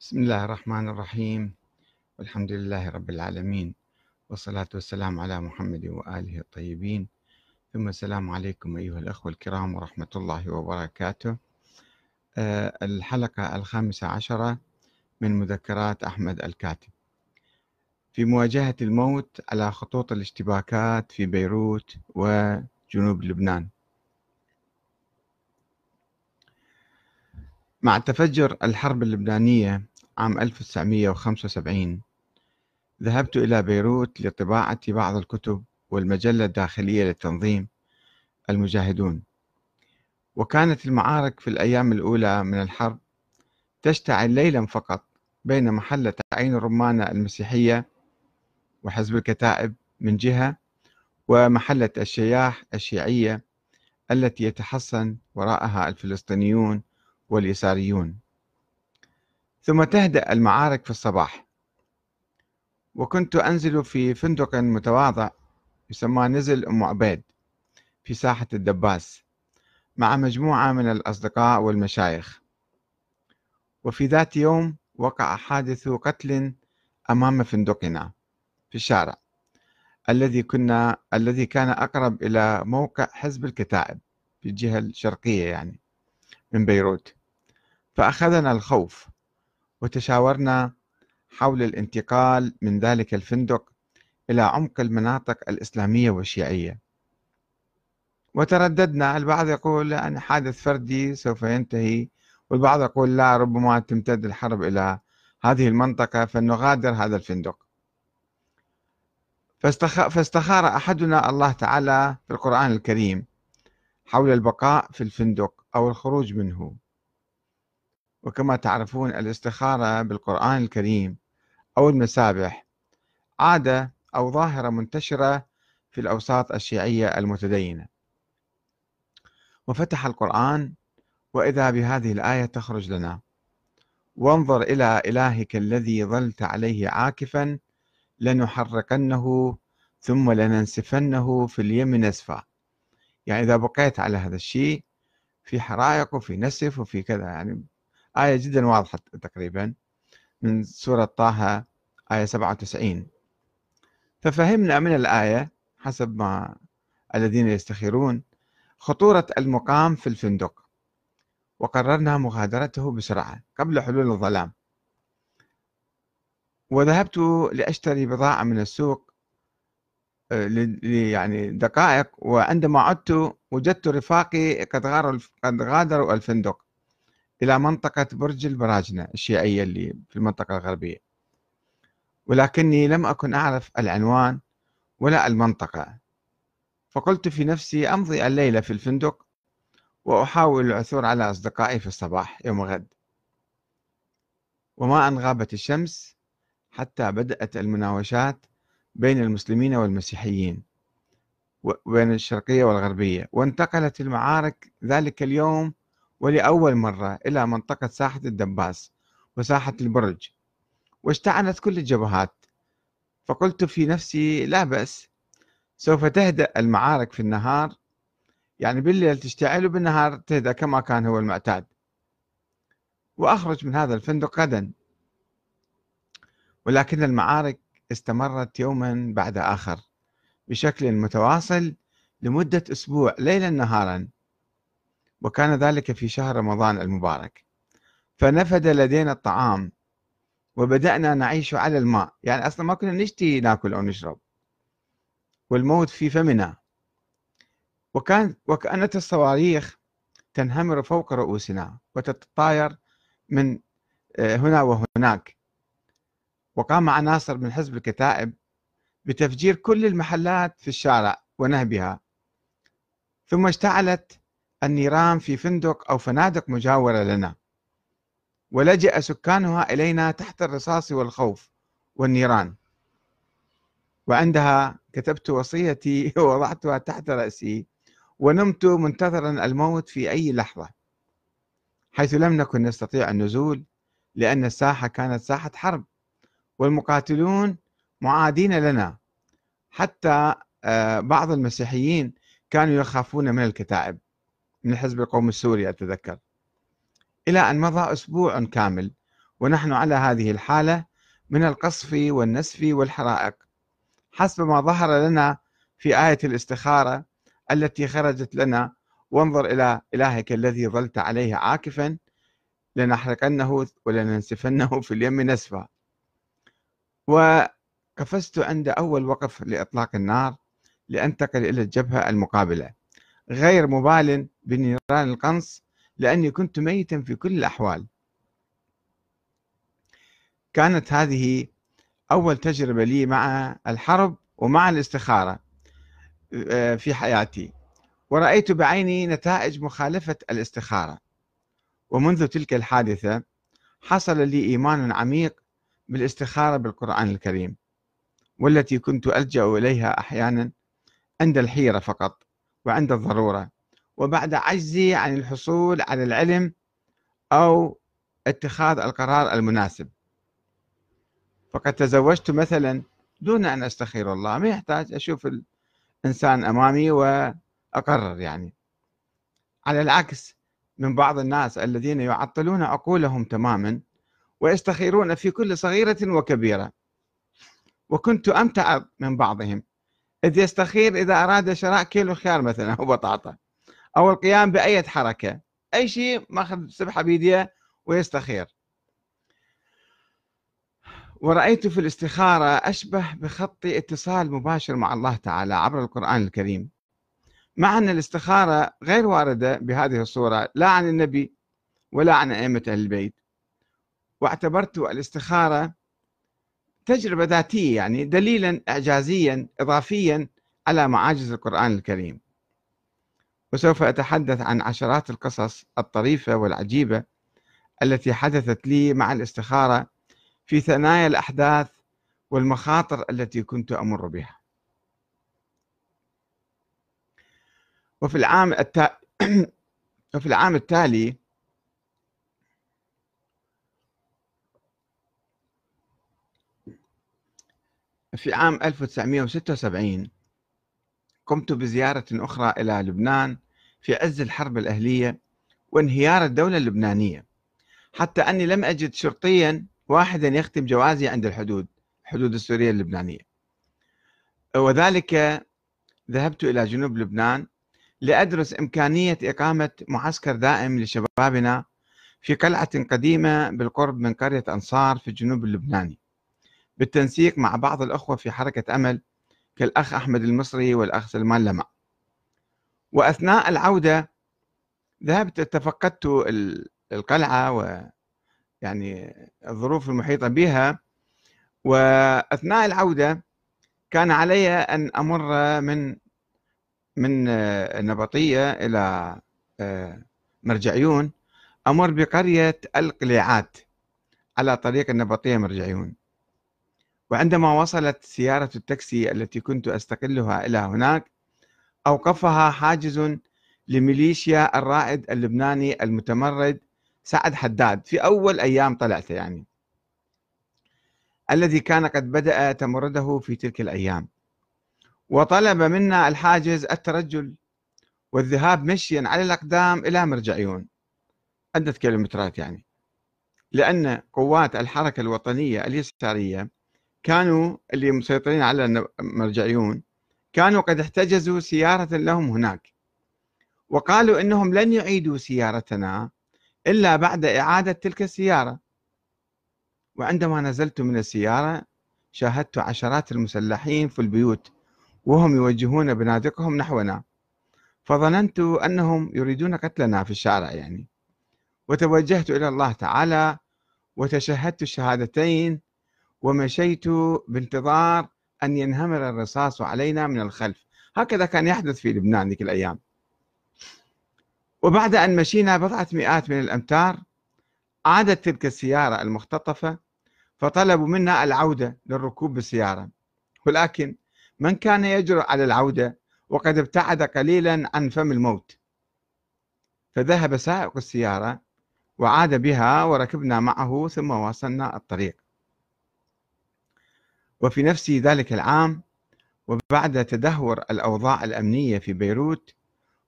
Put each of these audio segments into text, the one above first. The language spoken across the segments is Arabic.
بسم الله الرحمن الرحيم. والحمد لله رب العالمين. والصلاة والسلام على محمد وآله الطيبين. ثم السلام عليكم أيها الأخوة الكرام ورحمة الله وبركاته. آه، الحلقة الخامسة عشرة من مذكرات أحمد الكاتب. في مواجهة الموت على خطوط الاشتباكات في بيروت وجنوب لبنان. مع تفجر الحرب اللبنانية عام 1975 ذهبت إلى بيروت لطباعة بعض الكتب والمجلة الداخلية للتنظيم المجاهدون. وكانت المعارك في الأيام الأولى من الحرب تشتعل ليلا فقط بين محلة عين الرمانة المسيحية وحزب الكتائب من جهة ومحلة الشياح الشيعية التي يتحصن وراءها الفلسطينيون واليساريون. ثم تهدأ المعارك في الصباح. وكنت أنزل في فندق متواضع يسمى نزل أم عبيد في ساحة الدباس مع مجموعة من الأصدقاء والمشايخ. وفي ذات يوم وقع حادث قتل أمام فندقنا في الشارع الذي كنا الذي كان أقرب إلى موقع حزب الكتائب في الجهة الشرقية يعني من بيروت. فأخذنا الخوف وتشاورنا حول الانتقال من ذلك الفندق إلى عمق المناطق الإسلامية والشيعية. وترددنا البعض يقول يعني حادث فردي سوف ينتهي والبعض يقول لا ربما تمتد الحرب إلى هذه المنطقة فنغادر هذا الفندق. فاستخار أحدنا الله تعالى في القرآن الكريم حول البقاء في الفندق أو الخروج منه. وكما تعرفون الاستخارة بالقرآن الكريم أو المسابح عادة أو ظاهرة منتشرة في الأوساط الشيعية المتدينة. وفتح القرآن وإذا بهذه الآية تخرج لنا. وانظر إلى إلهك الذي ظلت عليه عاكفا لنحرقنه ثم لننسفنه في اليم نسفا. يعني إذا بقيت على هذا الشيء في حرائق وفي نسف وفي كذا يعني آية جدا واضحة تقريبا من سورة طه آية 97 ففهمنا من الآية حسب ما الذين يستخيرون خطورة المقام في الفندق وقررنا مغادرته بسرعة قبل حلول الظلام. وذهبت لأشتري بضاعة من السوق آه، يعني دقائق وعندما عدت وجدت رفاقي قد غادروا الفندق. إلى منطقة برج البراجنة الشيعية اللي في المنطقة الغربية. ولكني لم أكن أعرف العنوان ولا المنطقة. فقلت في نفسي أمضي الليلة في الفندق وأحاول العثور على أصدقائي في الصباح يوم غد. وما أن غابت الشمس حتى بدأت المناوشات بين المسلمين والمسيحيين وبين الشرقية والغربية. وانتقلت المعارك ذلك اليوم ولأول مرة إلى منطقة ساحة الدباس وساحة البرج واشتعلت كل الجبهات. فقلت في نفسي لا بأس سوف تهدأ المعارك في النهار. يعني بالليل تشتعل وبالنهار تهدأ كما كان هو المعتاد. وأخرج من هذا الفندق غدا. ولكن المعارك استمرت يوما بعد آخر بشكل متواصل لمدة أسبوع ليلا نهارا. وكان ذلك في شهر رمضان المبارك. فنفد لدينا الطعام وبدأنا نعيش على الماء. يعني أصلا ما كنا نشتي ناكل أو نشرب. والموت في فمنا. وكان وكأنت الصواريخ تنهمر فوق رؤوسنا وتتطاير من آه، هنا وهناك. وقام عناصر من حزب الكتائب بتفجير كل المحلات في الشارع ونهبها. ثم اشتعلت النيران في فندق أو فنادق مجاورة لنا. ولجأ سكانها إلينا تحت الرصاص والخوف والنيران. وعندها كتبت وصيتي ووضعتها تحت رأسي ونمت منتظرا الموت في أي لحظة. حيث لم نكن نستطيع النزول لأن الساحة كانت ساحة حرب والمقاتلون معادين لنا. حتى آه، بعض المسيحيين كانوا يخافون من الكتائب. من حزب القوم السوري أتذكر. إلى أن مضى أسبوع كامل ونحن على هذه الحالة من القصف والنسف والحرائق. حسب ما ظهر لنا في آية الاستخارة التي خرجت لنا وانظر إلى إلهك الذي ظلت عليه عاكفا لنحرقنه ولننسفنه في اليم نسفا. وقفزت عند أول وقف لإطلاق النار لأنتقل إلى الجبهة المقابلة. غير مبال بنيران القنص لأني كنت ميتا في كل الأحوال. كانت هذه أول تجربة لي مع الحرب ومع الاستخارة آه، في حياتي. ورأيت بعيني نتائج مخالفة الاستخارة. ومنذ تلك الحادثة حصل لي إيمان عميق بالاستخارة بالقرآن الكريم والتي كنت ألجأ إليها أحيانا عند الحيرة فقط. وعند الضرورة وبعد عجزي عن الحصول على العلم أو اتخاذ القرار المناسب. فقد تزوجت مثلا دون أن أستخير الله ما يحتاج أشوف الإنسان أمامي وأقرر يعني. على العكس من بعض الناس الذين يعطلون عقولهم تماما ويستخيرون في كل صغيرة وكبيرة. وكنت أمتع من بعضهم إذ يستخير إذا أراد شراء كيلو خيار مثلا أو بطاطا. أو القيام بأي حركة. أي شيء ماخذ سبحة بيديه ويستخير. ورأيت في الاستخارة أشبه بخط اتصال مباشر مع الله تعالى عبر القرآن الكريم. مع أن الاستخارة غير واردة بهذه الصورة لا عن النبي ولا عن أئمة أهل البيت. واعتبرت الاستخارة تجربة ذاتية يعني دليلا إعجازيا إضافيا على معاجز القرآن الكريم. وسوف أتحدث عن عشرات القصص الطريفة والعجيبة التي حدثت لي مع الاستخارة في ثنايا الأحداث والمخاطر التي كنت أمر بها. وفي العام التا... وفي العام التالي في عام 1976 قمت بزيارة أخرى إلى لبنان في عز الحرب الأهلية وانهيار الدولة اللبنانية حتى أني لم أجد شرطيا واحدا يختم جوازي عند الحدود الحدود السورية اللبنانية. وذلك ذهبت إلى جنوب لبنان لأدرس إمكانية إقامة معسكر دائم لشبابنا في قلعة قديمة بالقرب من قرية أنصار في الجنوب اللبناني. بالتنسيق مع بعض الأخوة في حركة أمل كالأخ أحمد المصري والأخ سلمان لمع. وأثناء العودة ذهبت تفقدت القلعة و يعني الظروف المحيطة بها. وأثناء العودة كان علي أن أمر من من النبطية إلى آه، مرجعيون. أمر بقرية القليعات على طريق النبطية مرجعيون. وعندما وصلت سيارة التاكسي التي كنت أستقلها إلى هناك أوقفها حاجز لميليشيا الرائد اللبناني المتمرد سعد حداد في أول أيام طلعته يعني الذي كان قد بدأ تمرده في تلك الأيام. وطلب منا الحاجز الترجل والذهاب مشيا على الأقدام إلى مرجعيون عدة كيلومترات يعني. لأن قوات الحركة الوطنية اليسارية كانوا اللي مسيطرين على المرجعيون كانوا قد احتجزوا سيارة لهم هناك. وقالوا إنهم لن يعيدوا سيارتنا إلا بعد إعادة تلك السيارة. وعندما نزلت من السيارة شاهدت عشرات المسلحين في البيوت وهم يوجهون بنادقهم نحونا. فظننت أنهم يريدون قتلنا في الشارع يعني. وتوجهت إلى الله تعالى وتشهدت الشهادتين ومشيت بانتظار أن ينهمر الرصاص علينا من الخلف. هكذا كان يحدث في لبنان ذيك الأيام. وبعد أن مشينا بضعة مئات من الأمتار عادت تلك السيارة المختطفة فطلبوا منا العودة للركوب بالسيارة. ولكن من كان يجرؤ على العودة وقد ابتعد قليلا عن فم الموت. فذهب سائق السيارة وعاد بها وركبنا معه ثم واصلنا الطريق. وفي نفس ذلك العام وبعد تدهور الأوضاع الأمنية في بيروت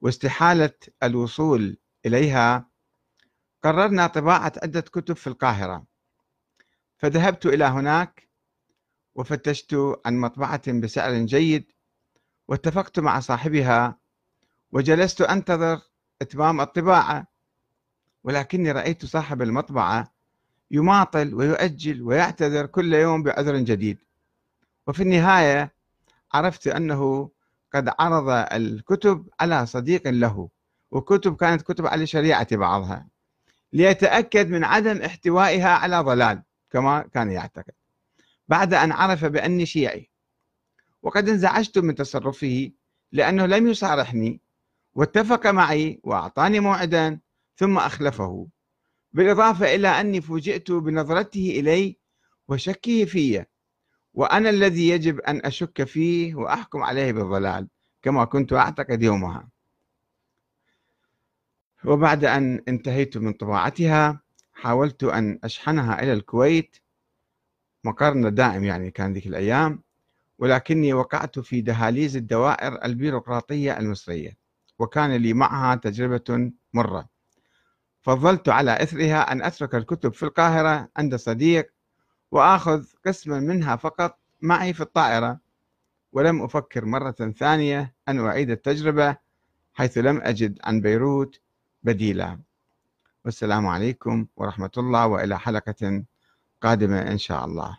واستحالة الوصول إليها قررنا طباعة عدة كتب في القاهرة. فذهبت إلى هناك وفتشت عن مطبعة بسعر جيد واتفقت مع صاحبها وجلست أنتظر إتمام الطباعة. ولكني رأيت صاحب المطبعة يماطل ويؤجل ويعتذر كل يوم بعذر جديد. وفي النهاية عرفت أنه قد عرض الكتب على صديق له وكتب كانت كتب على شريعة بعضها ليتأكد من عدم احتوائها على ضلال كما كان يعتقد بعد أن عرف بأني شيعي. وقد انزعجت من تصرفه لأنه لم يصارحني واتفق معي وأعطاني موعدا ثم أخلفه بالإضافة إلى أني فوجئت بنظرته إلي وشكه في. وأنا الذي يجب أن أشك فيه وأحكم عليه بالضلال كما كنت أعتقد يومها. وبعد أن انتهيت من طباعتها حاولت أن أشحنها إلى الكويت. مقرنا دائم يعني كان ذيك الأيام ولكني وقعت في دهاليز الدوائر البيروقراطية المصرية وكان لي معها تجربة مرة. فضلت على إثرها أن أترك الكتب في القاهرة عند صديق وآخذ قسما منها فقط معي في الطائرة ولم أفكر مرة ثانية أن أعيد التجربة حيث لم أجد عن بيروت بديلا. والسلام عليكم ورحمة الله وإلى حلقة قادمة إن شاء الله.